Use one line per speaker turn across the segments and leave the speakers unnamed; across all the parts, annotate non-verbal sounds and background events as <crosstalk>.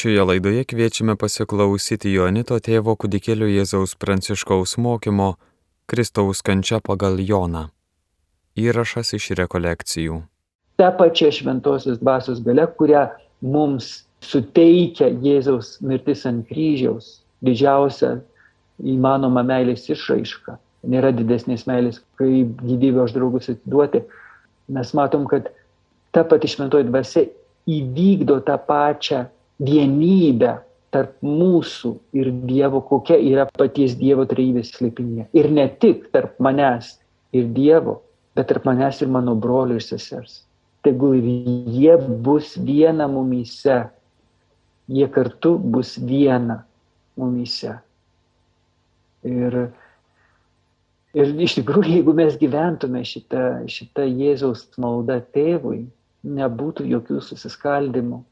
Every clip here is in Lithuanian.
Šioje laidoje kviečiame pasiklausyti Jonito tėvo kudikėlio Jėzaus Pranciškaus mokymo Kristaus kančia pagal Joną. Įrašas iš rekolekcijų.
Ta pačia šventosios dvasios gale, kurią mums suteikia Jėzaus mirtis ant kryžiaus, didžiausia įmanoma meilės išraiška. Nėra didesnės meilės, kaip gyvybę už draugus atiduoti. Mes matom, kad ta pati šventoji dvasia įvykdo tą pačią vienybę tarp mūsų ir Dievo, kokia yra paties Dievo trejybės slėpinė. Ir ne tik tarp manęs ir Dievo, bet tarp manęs ir mano brolio ir sesers. Tegul ir jie bus viena mumyse. Jie kartu bus viena mumyse. Ir, ir iš tikrųjų, jeigu mes gyventume šitą, šitą Jėzaus maldą tėvui, nebūtų jokių susiskaldimų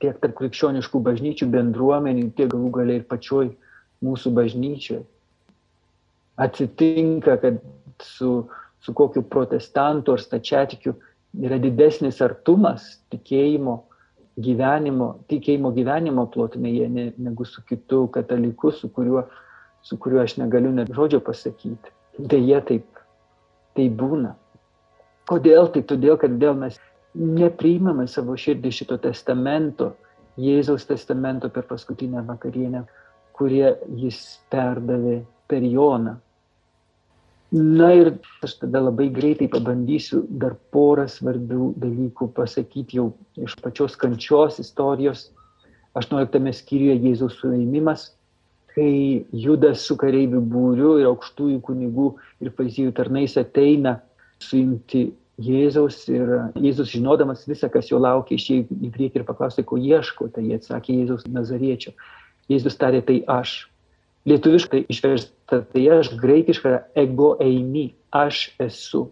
tiek tarp krikščioniškų bažnyčių bendruomenių, tiek galų galiai ir pačioj mūsų bažnyčioj. Atsitinka, kad su, su kokiu protestantu ar stačiatikiu yra didesnis artumas tikėjimo gyvenimo, tikėjimo gyvenimo plotmėje ne, negu su kitu kataliku, su kuriuo, su kuriuo aš negaliu net žodžio pasakyti. Deja, taip, tai būna. Kodėl? Tai todėl, kad dėl mes nepriimame savo širdį šito testamento, Jėzaus testamento per paskutinę vakarienę, kurie jis perdavė per Joną. Na ir aš tada labai greitai pabandysiu dar porą svarbių dalykų pasakyti jau iš pačios kančios istorijos. 18 skyriuje Jėzaus suėmimas, kai Judas su kareivių būriu ir aukštųjų kunigų ir faizijų tarnais ateina suimti Jėzaus ir Jėzus žinodamas visą, kas jo laukia, išėjo į priekį ir paklausė, ko ieško, tai jie atsakė Jėzaus Nazariečio. Jėzus tarė, tai aš. Lietuviškai išversta, tai aš, graikiškai ego eimi, aš esu.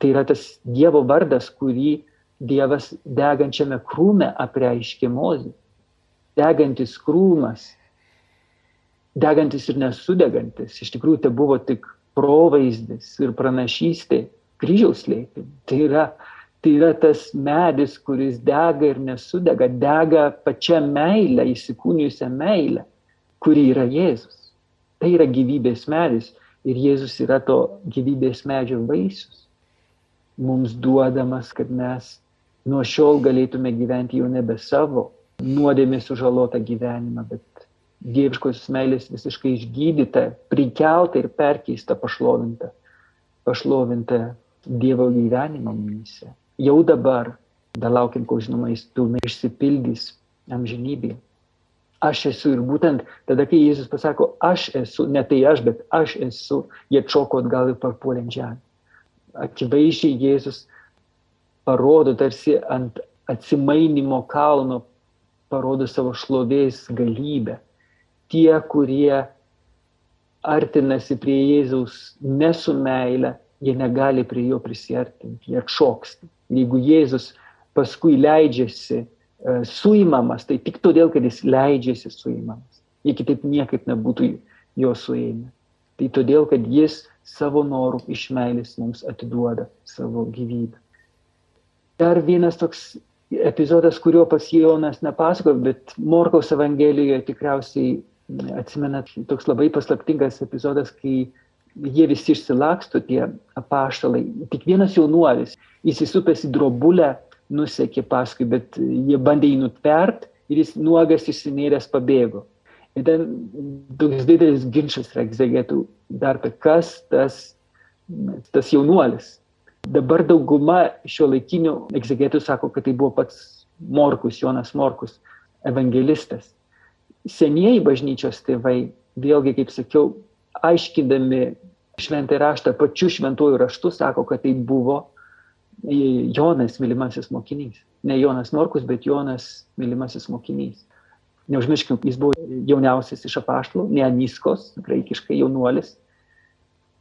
Tai yra tas Dievo vardas, kurį Dievas degančiame krūme apreiškė mozį. Degantis krūmas, degantis ir nesudegantis, iš tikrųjų tai buvo tik provaizdis ir pranašystė kryžiaus slėpinį. Tai yra, tai yra tas medis, kuris dega ir nesudega, dega pačia meilė, įsikūnijusią meilę, kuri yra Jėzus. Tai yra gyvybės medis ir Jėzus yra to gyvybės medžio vaisius. Mums duodamas, kad mes nuo šiol galėtume gyventi jau nebe savo nuodėmės sužalotą gyvenimą, bet dieviškosios meilės visiškai išgydyta, prikelta ir perkeista, pašlovinta, pašlovinta Dievo gyvenimą mumise. Jau dabar, dar laukiam, kol žinoma, jis pilnai išsipildys amžinybėje. Aš esu ir būtent tada, kai Jėzus pasako, aš esu, ne tai aš, bet aš esu, jie čoko atgal ir parpuolė ant žemę. Akivaizdžiai Jėzus parodo tarsi ant atsimainimo kalno, parodo savo šlovės galybę. Tie, kurie artinasi prie Jėzaus ne su meile, jie negali prie jo prisartinti, jie atšoksta. Jeigu Jėzus paskui leidžiasi uh, suimamas, tai tik todėl, kad jis leidžiasi suimamas. Jie kitaip niekaip nebūtų jo suėmę. Tai todėl, kad jis savo norų iš meilės mums atiduoda savo gyvybę. Dar vienas toks epizodas, kurio pas Jonas nepasakojo, bet Morkaus Evangelijoje tikriausiai atsimenat, toks labai paslaptingas epizodas, kai jie visi išsilaksto, tie apaštalai. Tik vienas jaunuolis, įsisupęs į drobulę, nusekė paskui, bet jie bandė jį nutvert ir jis nuogas išsinėręs pabėgo. Ir ten toks didelis ginčas yra egzegetų dar apie kas tas, tas jaunuolis. Dabar dauguma šio laikinių egzegetų sako, kad tai buvo pats Morkus, Jonas Morkus, evangelistas. Senieji bažnyčios tėvai, vėlgi, kaip sakiau, aiškindami šventą raštą, pačiu šventuoju raštu sako, kad tai buvo Jonas mylimasis mokinys. Ne Jonas Morkus, bet Jonas mylimasis mokinys. Neužmirškim, jis buvo jauniausias iš apaštalų, ne Aniskos, graikiškai jaunuolis.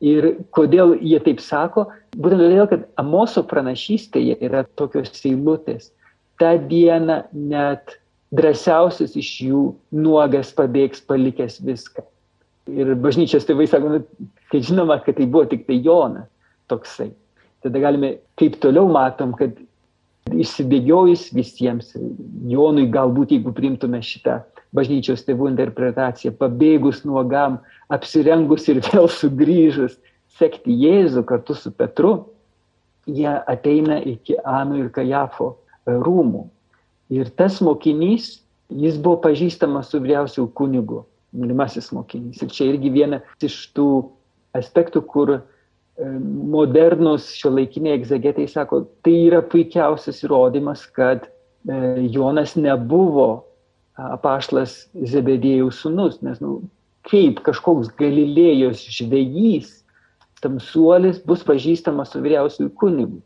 Ir kodėl jie taip sako? Būtent todėl, kad Amoso pranašystėje yra tokios eilutės. Ta diena net drąsiausias iš jų nuogas pabėgs palikęs viską. Ir bažnyčios tėvai sako, nu, kad žinoma, kad tai buvo tik tai Jonas toksai. Tada galime, kaip toliau matom, kad išsibėgiojus visiems, Jonui galbūt, jeigu primtume šitą bažnyčios tėvų interpretaciją, pabėgus nuogam, apsirengus ir vėl sugrįžus, sekti Jėzų kartu su Petru, jie ateina iki Ano ir Kajafo rūmų. Ir tas mokinys, jis buvo pažįstamas su vyriausiu kunigu, mylimasis mokinys. Ir čia irgi viena iš tų aspektų, kur modernus šio laikiniai egzegetai sako, tai yra puikiausias įrodymas, kad Jonas nebuvo apaštas Zebedėjaus sunus, nes nu, kaip kažkoks Galilėjos žvejys, tamsuolis bus pažįstamas su vyriausiųjų kunigu.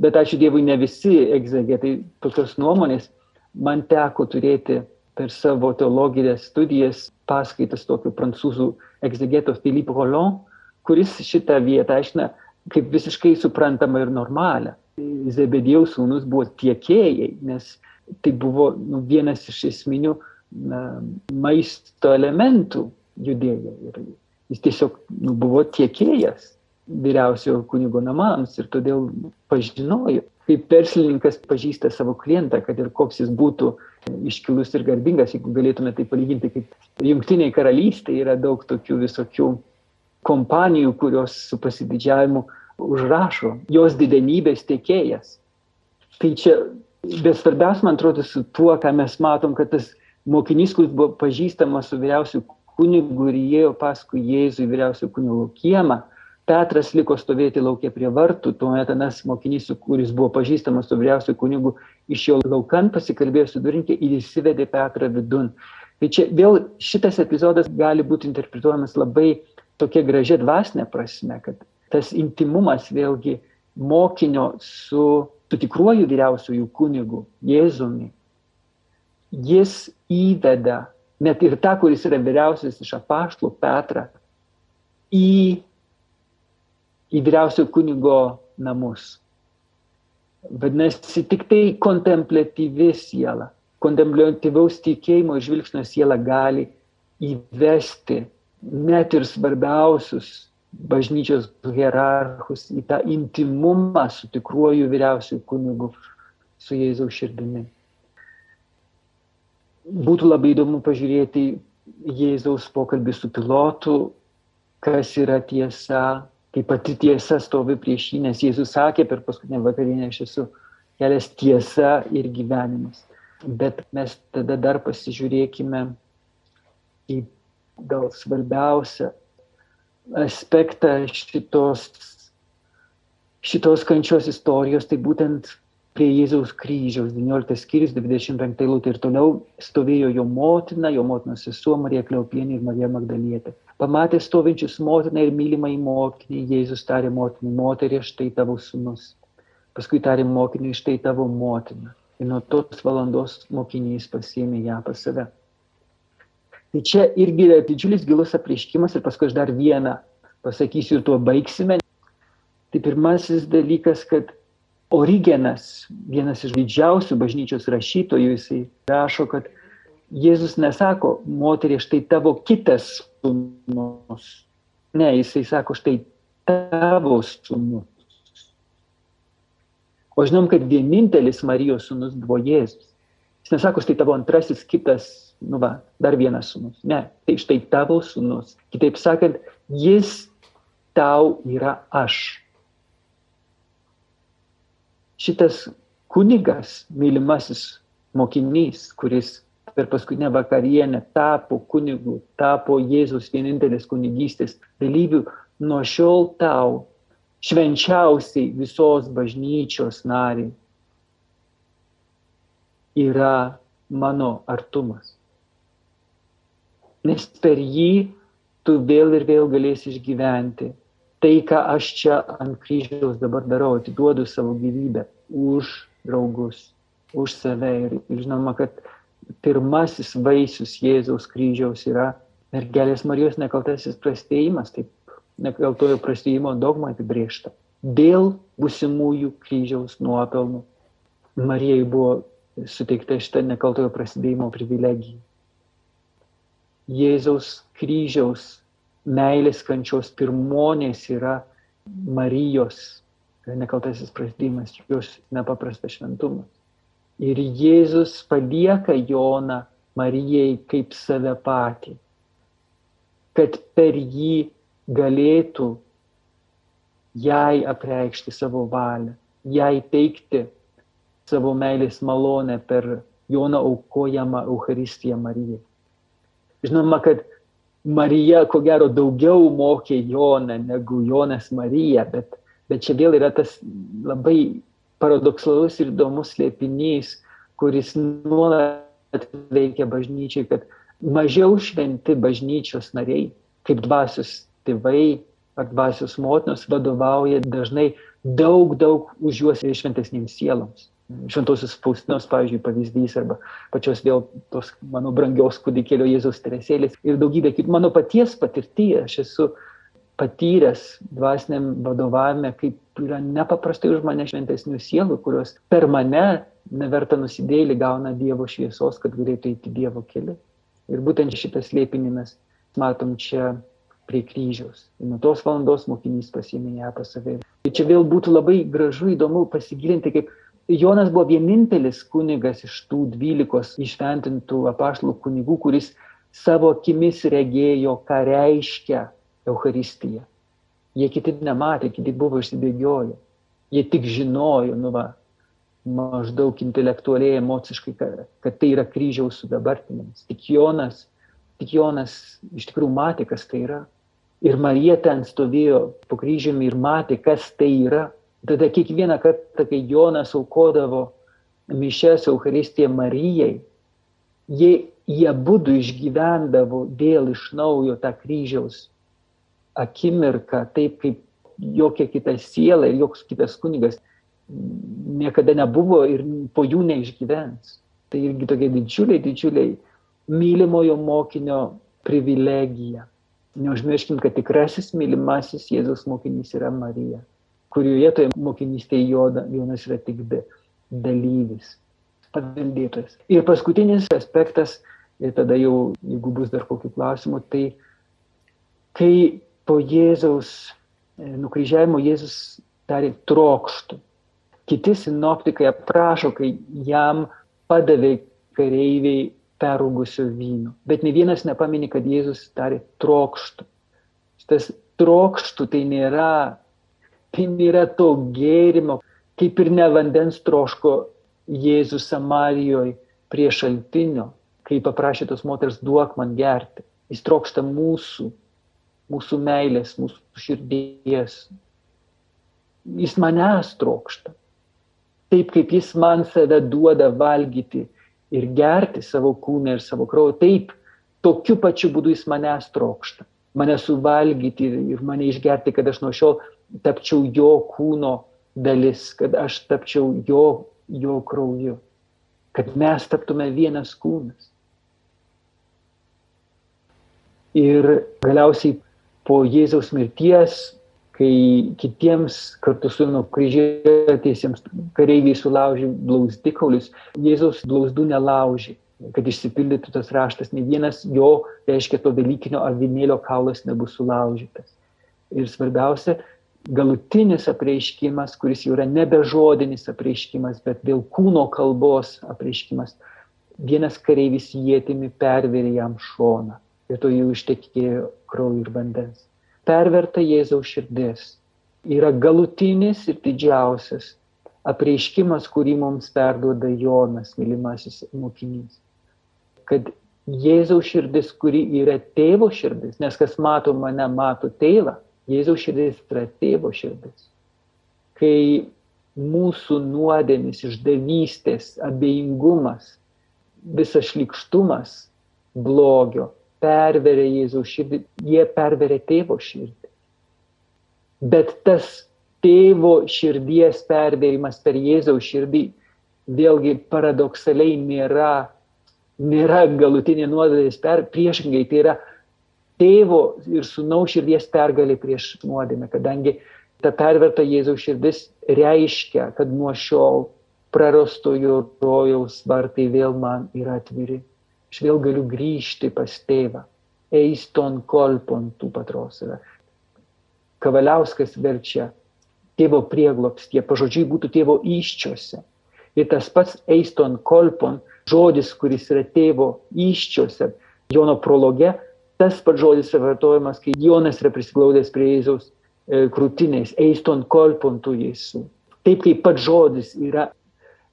Bet ačiū Dievui, ne visi egzegetai tokios nuomonės. Man teko turėti per savo teologinės studijas paskaitas tokio prancūzų egzegeto Philippe Roland, kuris šitą vietą aiškina kaip visiškai suprantama ir normalią. Zebedėjaus sūnus buvo tiekėjai, nes tai buvo nu, vienas iš esminių na, maisto elementų judėjo. Ir jis tiesiog nu, buvo tiekėjas vyriausiojo kunigo namams ir todėl pažinojo, kaip verslininkas pažįsta savo klientą, kad ir koks jis būtų iškilus ir garbingas, jeigu galėtume tai palyginti, kaip jungtiniai karalystėje yra daug tokių visokių kompanijų, kurios su pasididžiavimu užrašo jos didenybės tiekėjas. Tai čia, bet svarbiausia, man atrodo, su tuo, ką mes matom, kad tas mokinys, kuris buvo pažįstamas su vyriausiu kunigu ir įėjo paskui Jėzų į vyriausių kunigo kiemą, Petras liko stovėti laukia prie vartų, tuomet anas mokinys, kuris buvo pažįstamas su vyriausiu kunigu, iš jo laukan pasikalbėjo su durinkė ir įsivedė Petrą vidun. Tai čia vėl šitas epizodas gali būti interpretuojamas labai tokia gražia dvasinė prasme, kad tas intimumas vėlgi mokinio su, su tikruoju vyriausiųjų kunigu, Jėzumi, jis įveda net ir tą, kuris yra vyriausias iš apaštlų Petrą, į, į vyriausio kunigo namus. Vadinasi, tik tai kontemplatyvi siela, kontemplatyvaus tikėjimo žvilgsnio siela gali įvesti net ir svarbiausius bažnyčios hierarchus į tą intimumą su tikruoju vyriausiųjų kunigu, su Jėzaus širdimi. Būtų labai įdomu pažiūrėti Jėzaus pokalbį su pilotu, kas yra tiesa, kaip pati tiesa stovi prieš jį, nes Jėzus sakė per paskutinę vakarinę, aš esu kelias tiesa ir gyvenimas. Bet mes tada dar pasižiūrėkime į gal svarbiausią aspektą šitos, šitos kančios istorijos, tai būtent prie Jėzaus kryžiaus, 19 skyrius, 25 eilutė ir toliau stovėjo jo motina, jo motinos sesuo Marija Kleopienė ir Marija Magdalietė. Pamatė stovinčius motiną ir mylimą į mokinį, Jėzus tarė motinai, moterį, štai tavo sunus. Paskui tarė mokiniui, štai tavo motina. Ir nuo tos valandos mokinys pasėmė ją pas save. Tai čia irgi yra didžiulis gilus apreiškimas ir paskui aš dar vieną pasakysiu ir tuo baigsime. Tai pirmasis dalykas, kad Origenas, vienas iš didžiausių bažnyčios rašytojų, jisai rašo, kad Jėzus nesako, moterį, štai tavo kitas sūnus. Ne, jisai sako, štai tavo sūnus. O žinom, kad vienintelis Marijos sūnus buvo Jėzus. Jis nesako, štai tavo antrasis kitas nu va, dar vienas sūnus. Ne, tai štai tavo sūnus. Kitaip sakant, jis tau yra aš. Šitas kunigas, mylimasis mokinys, kuris per paskutinę vakarienę tapo kunigu, tapo Jėzus vienintelis kunigystės dalyvių, nuo šiol tau švenčiausiai visos bažnyčios nariai yra mano artumas nes per jį tu vėl ir vėl galėsi išgyventi. Tai, ką aš čia ant kryžiaus dabar darau, atiduodu savo gyvybę už draugus, už save. Ir, ir žinoma, kad pirmasis vaisius Jėzaus kryžiaus yra mergelės Marijos nekaltasis prastėjimas, taip nekaltojo prastėjimo dogma apibriešta. Dėl busimųjų kryžiaus nuopelnų Marijai buvo suteikta šitą nekaltojo prasidėjimo privilegiją. Jėzaus kryžiaus meilės kančios pirmonės yra Marijos nekaltasis pražydimas, jos nepaprastas šventumas. Ir Jėzus palieka Joną Marijai kaip save patį, kad per jį galėtų jai apreikšti savo valią, jai teikti savo meilės malonę per Joną aukojamą Eucharistiją Marijai. Žinoma, kad Marija, ko gero, daugiau mokė Joną negu Jonas Marija, bet, bet čia vėl yra tas labai paradoksalus ir įdomus slėpinys, kuris nuolat veikia bažnyčiai, kad mažiau šventi bažnyčios nariai, kaip dvasios tėvai ar dvasios motinos, vadovauja dažnai daug, daug už juos šventesniems sieloms šventosios Faustinos, pavyzdžiui, pavyzdys, arba pačios vėl tos mano brangios kūdikėlio Jėzaus teresėlės ir daugybė kitų. Mano paties patirtyje aš esu patyręs dvasiniam vadovavime, kaip yra nepaprastai už mane šventesnių sielų, kurios per mane neverta nusidėlį gauna Dievo šviesos, kad galėtų eiti Dievo keliu. Ir būtent šitas slėpinį mes matom čia prie kryžiaus. Ir nuo tos valandos mokinys pasiėmė ją pas save. Ir čia vėl būtų labai gražu, įdomu pasigilinti, kaip Jonas buvo vienintelis kunigas iš tų dvylikos išventintų apaštalų kunigų, kuris savo akimis regėjo, ką reiškia Euharistija. Jie kiti nematė, kiti buvo išsibėgioję. Jie tik žinojo, nu va, maždaug intelektualiai, emociškai, kad, tai yra kryžiaus sudabartinimas. Tik Jonas, tik Jonas iš tikrųjų matė, kas tai yra. Ir Marija ten stovėjo po kryžiumi ir matė, kas tai yra. Tada kiekvieną kartą, kai Jonas aukodavo mišes Euharistiją Marijai, jie, jie būdų išgyvendavo vėl iš naujo tą kryžiaus akimirką, taip kaip jokia kita siela ir joks kitas kunigas niekada nebuvo ir po jų neišgyvens. Tai irgi tokia didžiuliai, didžiuliai mylimojo mokinio privilegija. Neužmirškim, kad tikrasis mylimasis Jėzus mokinys yra Marija kurioje toje mokinystėje Jonas yra tik dalyvis, paveldėtojas. Ir paskutinis aspektas, ir tada jau, jeigu bus dar kokių klausimų, tai kai po Jėzaus e, nukryžiavimo Jėzus tarė trokštų. Kiti sinoptikai aprašo, kai jam padavė kareiviai perugusio vyno. Bet ne vienas nepamini, kad Jėzus tarė trokštų. Šitas trokštų tai nėra nėra to gėrimo, kaip ir ne vandens troško Jėzus Samarijoje prie šaltinio, kai paprašė tos moters duok man gerti. Jis trokšta mūsų, mūsų meilės, mūsų širdies. Jis manęs trokšta. Taip kaip jis man save duoda valgyti ir gerti savo kūną ir savo kraują, taip, tokiu pačiu būdu jis manęs trokšta. Mane suvalgyti ir mane išgerti, kad aš nuo šiol tapčiau jo kūno dalis, kad aš tapčiau jo, jo krauju, kad mes taptume vienas kūnas. Ir galiausiai po Jėzaus mirties, kai kitiems kartu su nuo kryžiuotėsiems kareiviai sulaužė blauzdikaulius, Jėzaus blauzdų nelaužė, kad išsipildytų tas raštas, ne vienas jo, reiškia to dalykinio avinėlio kaulas nebus sulaužytas. Ir svarbiausia, galutinis apreiškimas, kuris jau yra nebe žodinis apreiškimas, bet vėl kūno kalbos apreiškimas. Vienas kareivis jėtimi perverė jam šoną ir to jau ištekėjo kraujo ir vandens. Perverta Jėzaus širdis yra galutinis ir didžiausias apreiškimas, kurį mums perduoda Jonas, mylimasis mokinys. Kad Jėzaus širdis, kuri yra tėvo širdis, nes kas mato mane, mato tėvą, Jėzaus širdis yra tėvo širdis. Kai mūsų nuodėmis, išdavystės, abejingumas, visas šlikštumas blogio perveria Jėzaus širdį, jie perveria tėvo širdį. Bet tas tėvo širdies perverimas per Jėzaus širdį vėlgi paradoksaliai nėra, nėra galutinė nuodėmės per, priešingai tai yra tėvo ir sunaus širdies pergalė prieš nuodėmę, kadangi ta perverta Jėzaus širdis reiškia, kad nuo šiol prarastojo rojaus vartai vėl man yra atviri. Aš vėl galiu grįžti pas tėvą. Eiston kolpon tų patros yra. Kavaliauskas verčia tėvo prieglopstie, pažodžiui būtų tėvo iščiose. Ir tas pats eiston kolpon, žodis, kuris yra tėvo iščiose, Jono prologe, tas pats žodis yra vartojamas, kai Jonas yra prisiglaudęs prie Jėzaus e, krūtinės, eiston kolpon tų Jėzų. Taip kaip pats žodis yra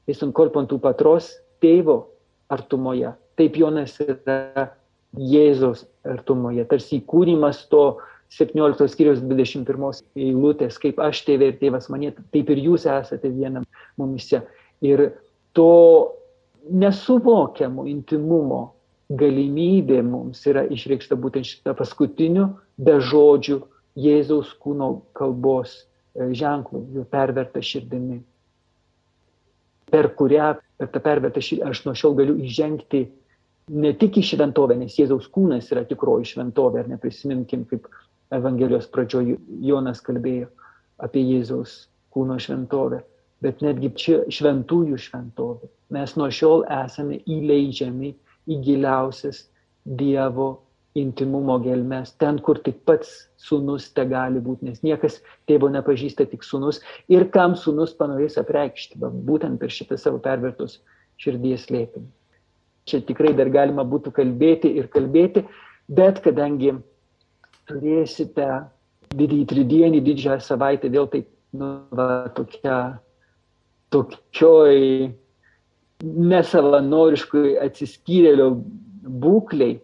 eiston kolpon tų patros tėvo artumoje, taip Jonas yra Jėzaus artumoje, tarsi įkūrimas to 17 skyriaus 21 eilutės, kaip aš tėvė ir tėvas mane, taip ir jūs esate vienam mumise. Ir to nesuvokiamo intimumo galimybė mums yra išreikšta būtent šitą paskutiniu be žodžių Jėzaus kūno kalbos e, ženklų, jų perverta širdimi, per kurią, per tą pervertą širdį aš nuo šiol galiu įžengti ne tik į šventovę, nes Jėzaus kūnas yra tikroji šventovė, ar neprisiminkim, kaip Evangelijos pradžioje Jonas kalbėjo apie Jėzaus kūno šventovę, bet netgi čia šventųjų šventovė. Mes nuo šiol esame įleidžiami į giliausias Dievo intimumo gelmes, ten, kur tik pats sunus te gali būti, nes niekas tėvo nepažįsta tik sunus ir kam sunus panorės apreikšti, būtent per šitą savo pervertus širdies lėpinį. Čia tikrai dar galima būtų kalbėti ir kalbėti, bet kadangi turėsite didįjį tridienį, didžiąją savaitę, vėl taip, nu, va, tokia, tokioj nesavanoriškai atsiskyrėlio būkliai,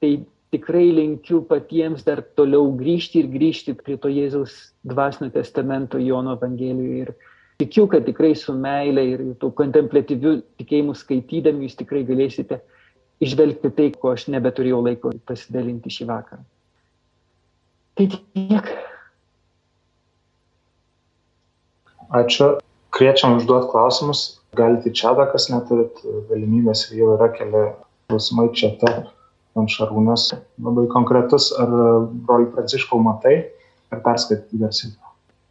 tai tikrai linkiu patiems dar toliau grįžti ir grįžti prie to Jėzaus dvasinio testamento Jono Evangelijoje. Ir tikiu, kad tikrai su meile ir to kontemplatyviu tikėjimu skaitydami jūs tikrai galėsite išvelgti tai, ko aš nebeturėjau laiko pasidalinti šį vakarą. Tai tiek.
Ačiū. Kviečiam užduoti klausimus. Galite čia, kas neturit galimybės, jau yra keli klausimai čia. Ant šarūnas labai konkretus. Ar broli Pranciškau matai, ar perskaityti garsiai?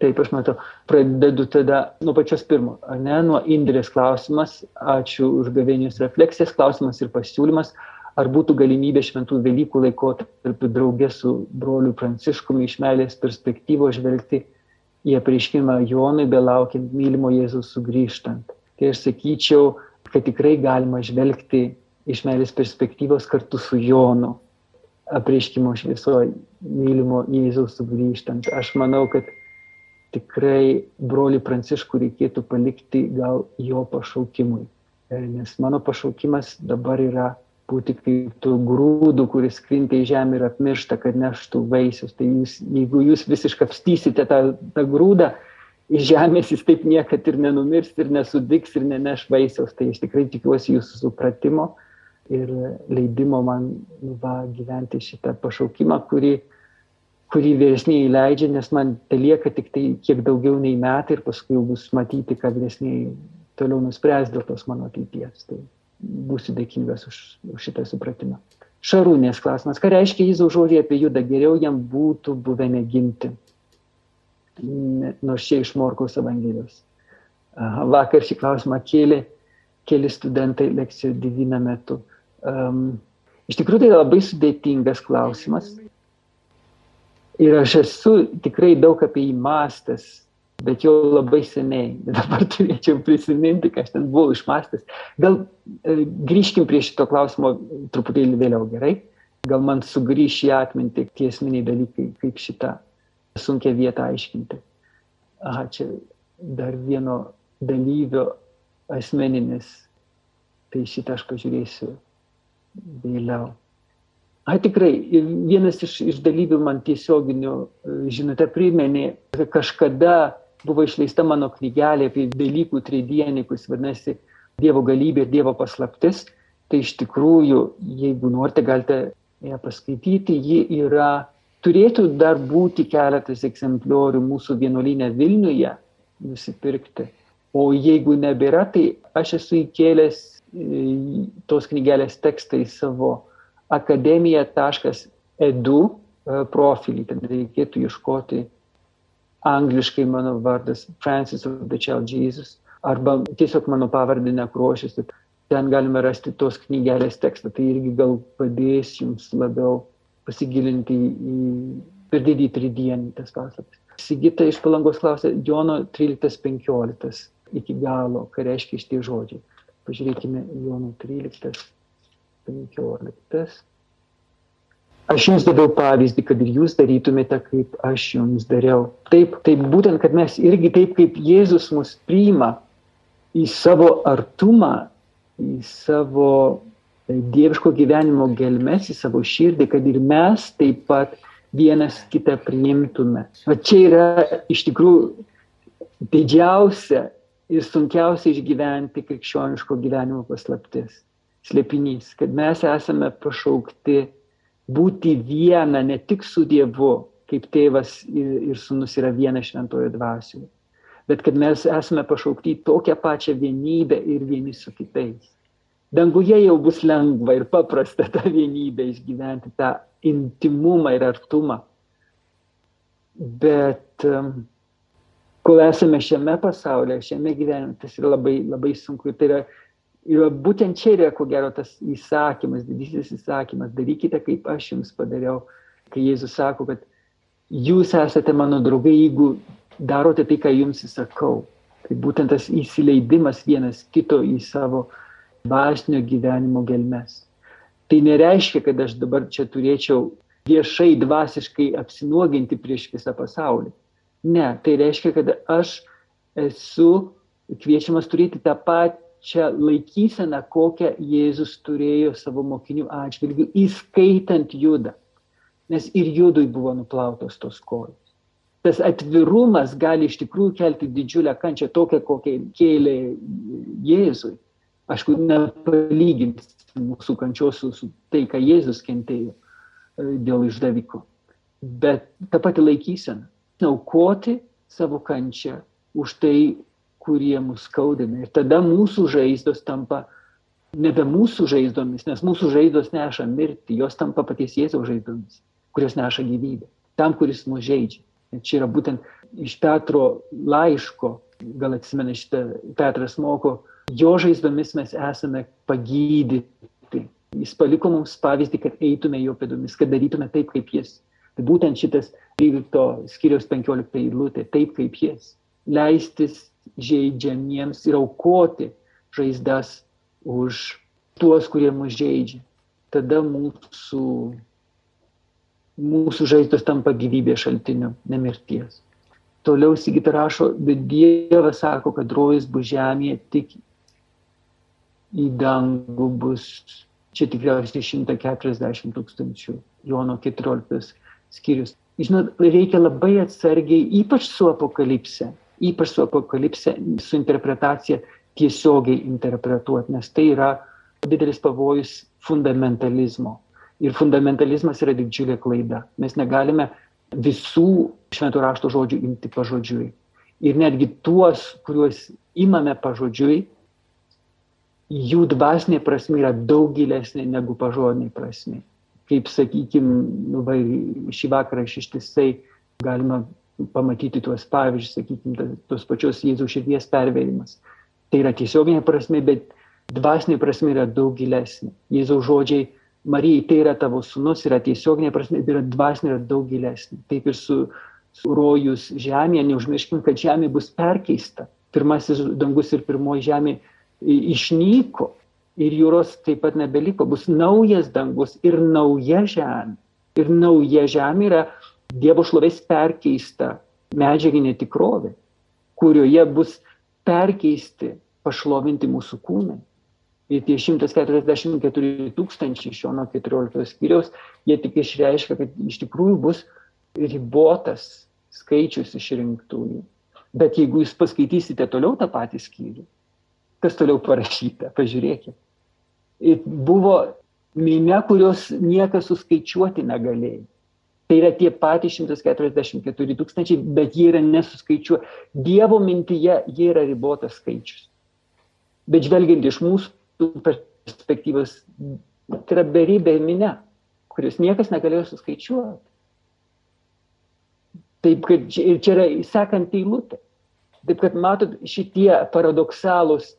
Taip, aš matau. Pradedu tada nuo pačios pirmo, ar ne, nuo Indrės klausimas. Ačiū už gavėnius refleksijas, klausimas ir pasiūlymas ar būtų galimybė šventų Velykų laikotarpiu draugė su broliu Pranciškumi iš meilės perspektyvos žvelgti į apreiškimą Jonui, belaukiant mylimo Jėzaus sugrįžtant. Tai aš sakyčiau, kad tikrai galima žvelgti iš meilės perspektyvos kartu su Jonu, apreiškimo šviesoje mylimo Jėzaus sugrįžtant. Aš manau, kad tikrai broli Pranciškų reikėtų palikti gal jo pašaukimui. Nes mano pašaukimas dabar yra būti kaip tų grūdų, kuris krinta į žemę ir apmiršta, kad neštų vaisius. Tai jūs, jeigu jūs visiškai apstysite tą, tą grūdą, iš žemės jis taip niekad ir nenumirs, ir nesudiks, ir neneš vaisiaus. Tai aš tikrai tikiuosi jūsų supratimo ir leidimo man nu, va, gyventi šitą pašaukimą, kurį, kurį vyresniai leidžia, nes man tai lieka tik tai kiek daugiau nei metai ir paskui jau bus matyti, kad vyresniai toliau nuspręs dėl tos mano ateities. Tai būsiu dėkingas už, už šitą supratimą. Šarūnės klausimas. Ką reiškia Jėzaus žodžiai apie judą? Geriau jam būtų buvę neginti. Nors čia iš Morkaus Evangelijos. Vakar šį klausimą kėlė keli studentai lekcijų divina metu. Um, iš tikrųjų tai labai sudėtingas klausimas. Ir aš esu tikrai daug apie jį mąstęs bet jau labai seniai. <laughs> Dabar turėčiau prisiminti, ką aš ten buvau išmastęs. Gal e, grįžkim prie šito klausimo truputėlį vėliau, gerai? Gal man sugrįš į atmintį tie esminiai dalykai, kaip šitą sunkia vietą aiškinti. Aha, čia dar vieno dalyvio asmeninis. Tai šitą aš pažiūrėsiu vėliau. A, tikrai, vienas iš, iš dalyvių man tiesioginių e, žinutę priminė, kažkada buvo išleista mano knygelė apie Velykų tridienį, kuris vadinasi Dievo galybė ir Dievo paslaptis. Tai iš tikrųjų, jeigu norite, galite ją paskaityti. Ji yra, turėtų dar būti keletas egzempliorių mūsų vienuolinė Vilniuje nusipirkti. O jeigu nebėra, tai aš esu įkėlęs e, tos knygelės tekstą į savo akademija.edu e, profilį. Ten reikėtų ieškoti angliškai mano vardas Francis of the Child Jesus, arba tiesiog mano pavardė nekrošis. Ten galime rasti tos knygelės tekstą. Tai irgi gal padės jums labiau pasigilinti į per didį tridienį tas paslaptis. Sigita iš palangos klausė Jono 13.15 iki galo, ką reiškia šitie žodžiai. Pažiūrėkime Jono 13.15. Aš jums daviau pavyzdį, kad ir jūs darytumėte, kaip aš jums dariau. Taip, taip būtent, kad mes irgi taip, kaip Jėzus mus priima į savo artumą, į savo dieviško gyvenimo gelmes, į savo širdį, kad ir mes taip pat vienas kitą priimtume. O čia yra iš tikrųjų didžiausia ir sunkiausia išgyventi krikščioniško gyvenimo paslaptis, slėpinys, kad mes esame pašaukti būti viena ne tik su Dievu, kaip tėvas ir, ir sunus yra viena šventojo dvasioje, bet kad mes esame pašaukti tokią pačią vienybę ir vieni su kitais danguje jau bus lengva ir paprasta tą vienybę išgyventi, tą intimumą ir artumą. Bet kol esame šiame pasaulyje, šiame gyvenime, tas yra labai, labai sunku. Tai yra, yra būtent čia yra, ko gero, tas įsakymas, didysis įsakymas, darykite, kaip aš jums padariau. Kai Jėzus sako, kad jūs esate mano draugai, jeigu darote tai, ką jums įsakau. Tai būtent tas įsileidimas vienas kito į savo uh, dvasinio gyvenimo gelmes. Tai nereiškia, kad aš dabar čia turėčiau viešai dvasiškai apsinuoginti prieš visą pasaulį. Ne, tai reiškia, kad aš esu kviečiamas turėti tą pačią laikyseną, kokią Jėzus turėjo savo mokinių atžvilgių, įskaitant judą. Nes ir judui buvo nuplautos tos kojos. Tas atvirumas gali iš tikrųjų kelti didžiulę kančią, tokią, kokią kėlė Jėzui. Aišku, nepalyginti mūsų kančios su, su tai, ką Jėzus kentėjo e, dėl išdaviko. Bet ta pati laikysena - aukoti savo kančią už tai, kurie mus skaudina. Ir tada mūsų žaizdos tampa nebe mūsų žaizdomis, nes mūsų žaizdos neša mirtį, jos tampa paties Jėzaus žaizdomis, kurios neša gyvybę. Tam, kuris mus žaidžia. Ir čia yra būtent iš Petro laiško, gal atsimena šitą, Petras moko, Jo žaizdomis mes esame pagydyti. Jis paliko mums pavyzdį, kad eitume jo pėdomis, kad darytume taip, kaip jis. Tai būtent šitas 13 skiriaus 15 eilutė, taip kaip jis. Leistis žaidžiamiems ir aukoti žaizdas už tuos, kurie mus žaidžia. Tada mūsų, mūsų žaizdos tampa gyvybės šaltiniu, nemirties. Toliau Sigita rašo, bet Dievas sako, kad rojus bus žemėje tik į dangų bus čia tikriausiai 140 tūkstančių, Jono 14 skyrius. Žinot, reikia labai atsargiai, ypač su apokalipse, ypač su apokalipse, su interpretacija tiesiogiai interpretuoti, nes tai yra didelis pavojus fundamentalizmo. Ir fundamentalizmas yra didžiulė klaida. Mes negalime visų šventų rašto žodžių imti pažodžiui. Ir netgi tuos, kuriuos imame pažodžiui, jų dvasinė prasme yra daug gilesnė negu pažodinė prasme. Kaip, sakykime, nu, va, šį vakarą ištisai galima pamatyti tuos pavyzdžius, sakykime, tos pačios Jėzaus širdies pervėrimas. Tai yra tiesioginė prasme, bet dvasinė prasme yra daug gilesnė. Jėzaus žodžiai Marijai, tai yra tavo sunus, yra tiesioginė prasme, bet yra dvasinė yra daug gilesnė. Taip ir su, su rojus žemėje, neužmirškim, kad žemė bus perkeista. Pirmasis dangus ir pirmoji žemė išnyko ir jūros taip pat nebeliko, bus naujas dangus ir nauja žemė. Ir nauja žemė yra Dievo šlovės perkeista medžiaginė tikrovė, kurioje bus perkeisti, pašlovinti mūsų kūnai. Ir tie 144 tūkstančiai iš Jono 14 skyriaus, jie tik išreiškia, kad iš tikrųjų bus ribotas skaičius išrinktųjų. Bet jeigu jūs paskaitysite toliau tą patį skyrių, kas toliau parašyta, pažiūrėkit. Buvo minė, kurios niekas suskaičiuoti negalėjo. Tai yra tie patys 144 tūkstančiai, bet jie yra nesuskaičiuoti. Dievo mintyje jie yra ribotas skaičius. Bet žvelgiant iš mūsų perspektyvos, tai yra beribė minė, kurios niekas negalėjo suskaičiuoti. Taip, kad čia, čia yra sekant eilutė. Taip, kad matot, šitie paradoksalūs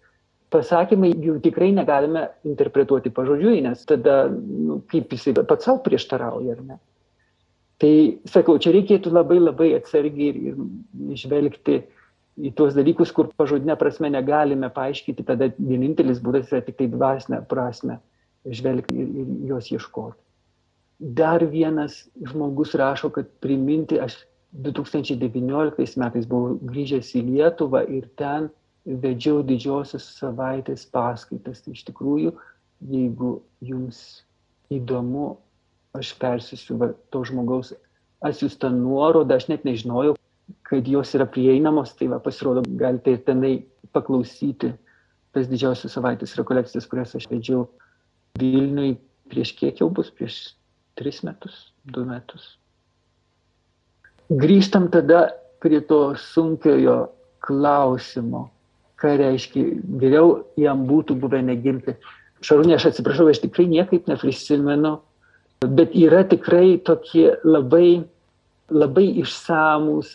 pasakymai jų tikrai negalime interpretuoti pažodžiui, nes tada nu, kaip jisai pats savo prieštarauja, ar ne? Tai sakau, čia reikėtų labai labai atsargiai ir, ir žvelgti į tuos dalykus, kur pažodinė prasme negalime paaiškinti, tada vienintelis būdas yra tik tai dvasinė prasme žvelgti ir, ir jos ieškoti. Dar vienas žmogus rašo, kad priminti, aš 2019 metais buvau grįžęs į Lietuvą ir ten vedžiau didžiosios savaitės paskaitas. Tai iš tikrųjų, jeigu jums įdomu, aš persisiu va, to žmogaus atsiųstą nuorodą, aš net nežinojau, kad jos yra prieinamos, tai va, pasirodo, galite ir tenai paklausyti tas didžiausios savaitės rekolekcijas, kurias aš vedžiau Vilniui prieš kiek jau bus, prieš tris metus, du metus. Grįžtam tada prie to sunkiojo klausimo, ką reiškia, geriau jam būtų buvę negimti. Šarūnė, aš atsiprašau, aš tikrai niekaip neprisimenu, bet yra tikrai tokie labai, labai išsamus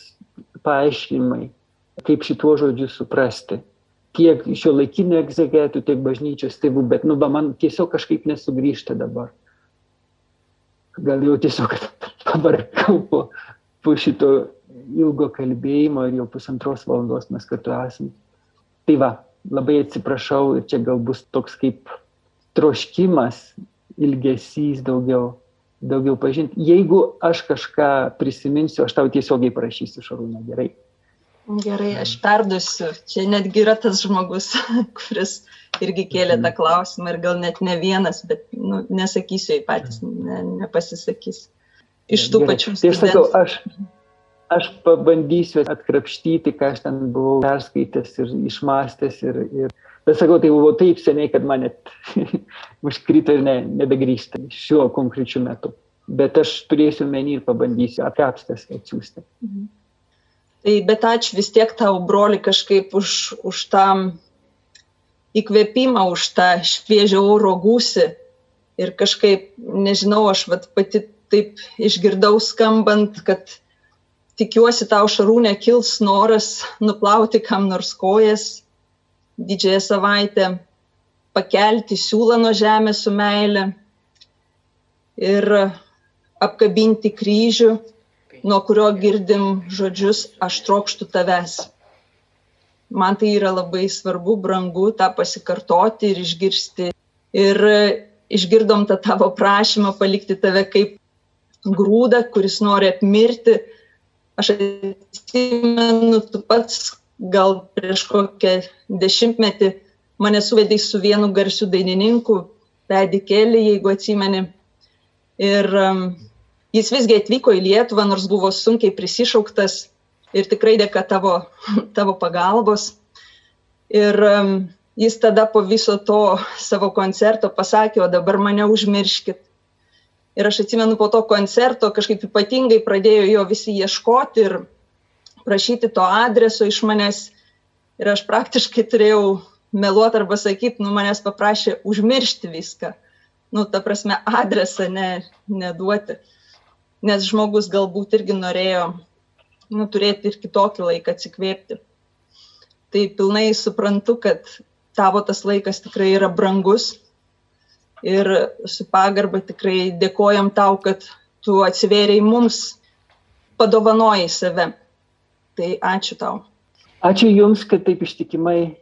paaiškinimai, kaip šituo žodžiu suprasti. Tiek šio laikinio egzegetų, tiek bažnyčios tėvų, bet nu, ba, man tiesiog kažkaip nesugrįžta dabar. Gal jau tiesiog <laughs> pavarkau po, po šito ilgo kalbėjimo ir jau pusantros valandos mes kartu esame. Tai va, labai atsiprašau ir čia gal bus toks kaip troškimas, ilgesys daugiau daugiau pažinti. Jeigu aš kažką prisiminsiu, aš tau tiesiogiai parašysiu, Šarūna, gerai.
Gerai, aš perduosiu. Čia netgi yra tas žmogus, <laughs> kuris irgi kėlė tą klausimą ir gal net ne vienas, bet nu, nesakysiu, jei patys ne, nepasisakys. Iš tų Gerai. pačių.
Tai aš sakau, aš, aš pabandysiu atkrapštyti, ką aš ten buvau perskaitęs ir išmastęs ir, ir Bet sakau, tai buvo taip seniai, kad man net <laughs> užkrito ir ne, nebegrįžta šiuo konkrečiu metu. Bet aš turėsiu menį ir pabandysiu atkapstęs atsiųsti. Mhm.
Tai bet ačiū vis tiek tau, broli, kažkaip už, už tą įkvėpimą, už tą šviežią oro gūsį. Ir kažkaip, nežinau, aš vat, pati taip išgirdau skambant, kad tikiuosi tau šarūnė kils noras nuplauti kam nors kojas didžiąją savaitę, pakelti siūlą nuo žemės su meile ir apkabinti kryžių, nuo kurio girdim žodžius aš trokštų tavęs. Man tai yra labai svarbu, brangu tą pasikartoti ir išgirsti. Ir išgirdom tą tavo prašymą palikti tave kaip grūdą, kuris nori apmirti. Aš atsimenu, tu pats gal prieš kokią dešimtmetį mane suvedai su vienu garsiu dainininku, Pedikėlį, jeigu atsimeni. Ir um, jis visgi atvyko į Lietuvą, nors buvo sunkiai prisišauktas ir tikrai dėka tavo, <laughs> tavo pagalbos. Ir um, jis tada po viso to savo koncerto pasakė, o dabar mane užmirškit. Ir aš atsimenu po to koncerto kažkaip ypatingai pradėjo jo visi ieškoti ir prašyti to adreso iš manęs ir aš praktiškai turėjau meluoti arba sakyti, nu manęs paprašė užmiršti viską. Nu, ta prasme, adresą ne, neduoti. Nes žmogus galbūt irgi norėjo nu, turėti ir kitokį laiką atsikvėpti. Tai pilnai suprantu, kad tavo tas laikas tikrai yra brangus ir su pagarba tikrai dėkojam tau, kad tu atsivėriai mums, padovanojai save. Tai ačiū tau.
Ačiū Jums, kad taip ištikimai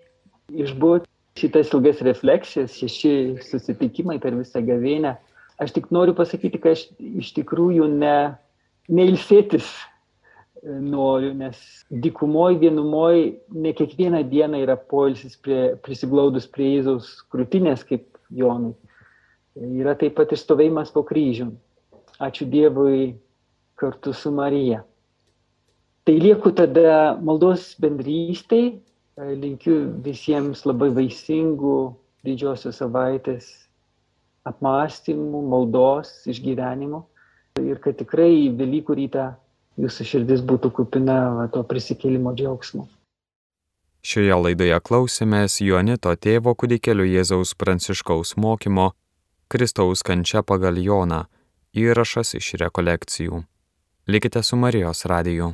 išbūti šitas ilgas refleksijas, šeši susitikimai per visą gavėnę. Aš tik noriu pasakyti, kad aš iš tikrųjų ne, neilsėtis noriu, nes dykumoje, vienumoje ne kiekvieną dieną yra poilsis prie, prisiglaudus prie Jėzaus krūtinės, kaip Jonui. Yra taip pat ir stovėjimas po kryžium. Ačiū Dievui kartu su Marija. Tai lieku tada maldos bendrystėj, linkiu visiems labai vaisingų didžiosios savaitės apmąstymų, maldos, išgyvenimų ir kad tikrai Velykų rytą jūsų širdis būtų kupina va, to prisikėlimo džiaugsmo.
Šioje laidoje klausėmės Jonito tėvo kūdikėlio Jėzaus Pranciškaus mokymo Kristaus kančia pagal Joną įrašas iš rekolekcijų. Likite su Marijos radiju.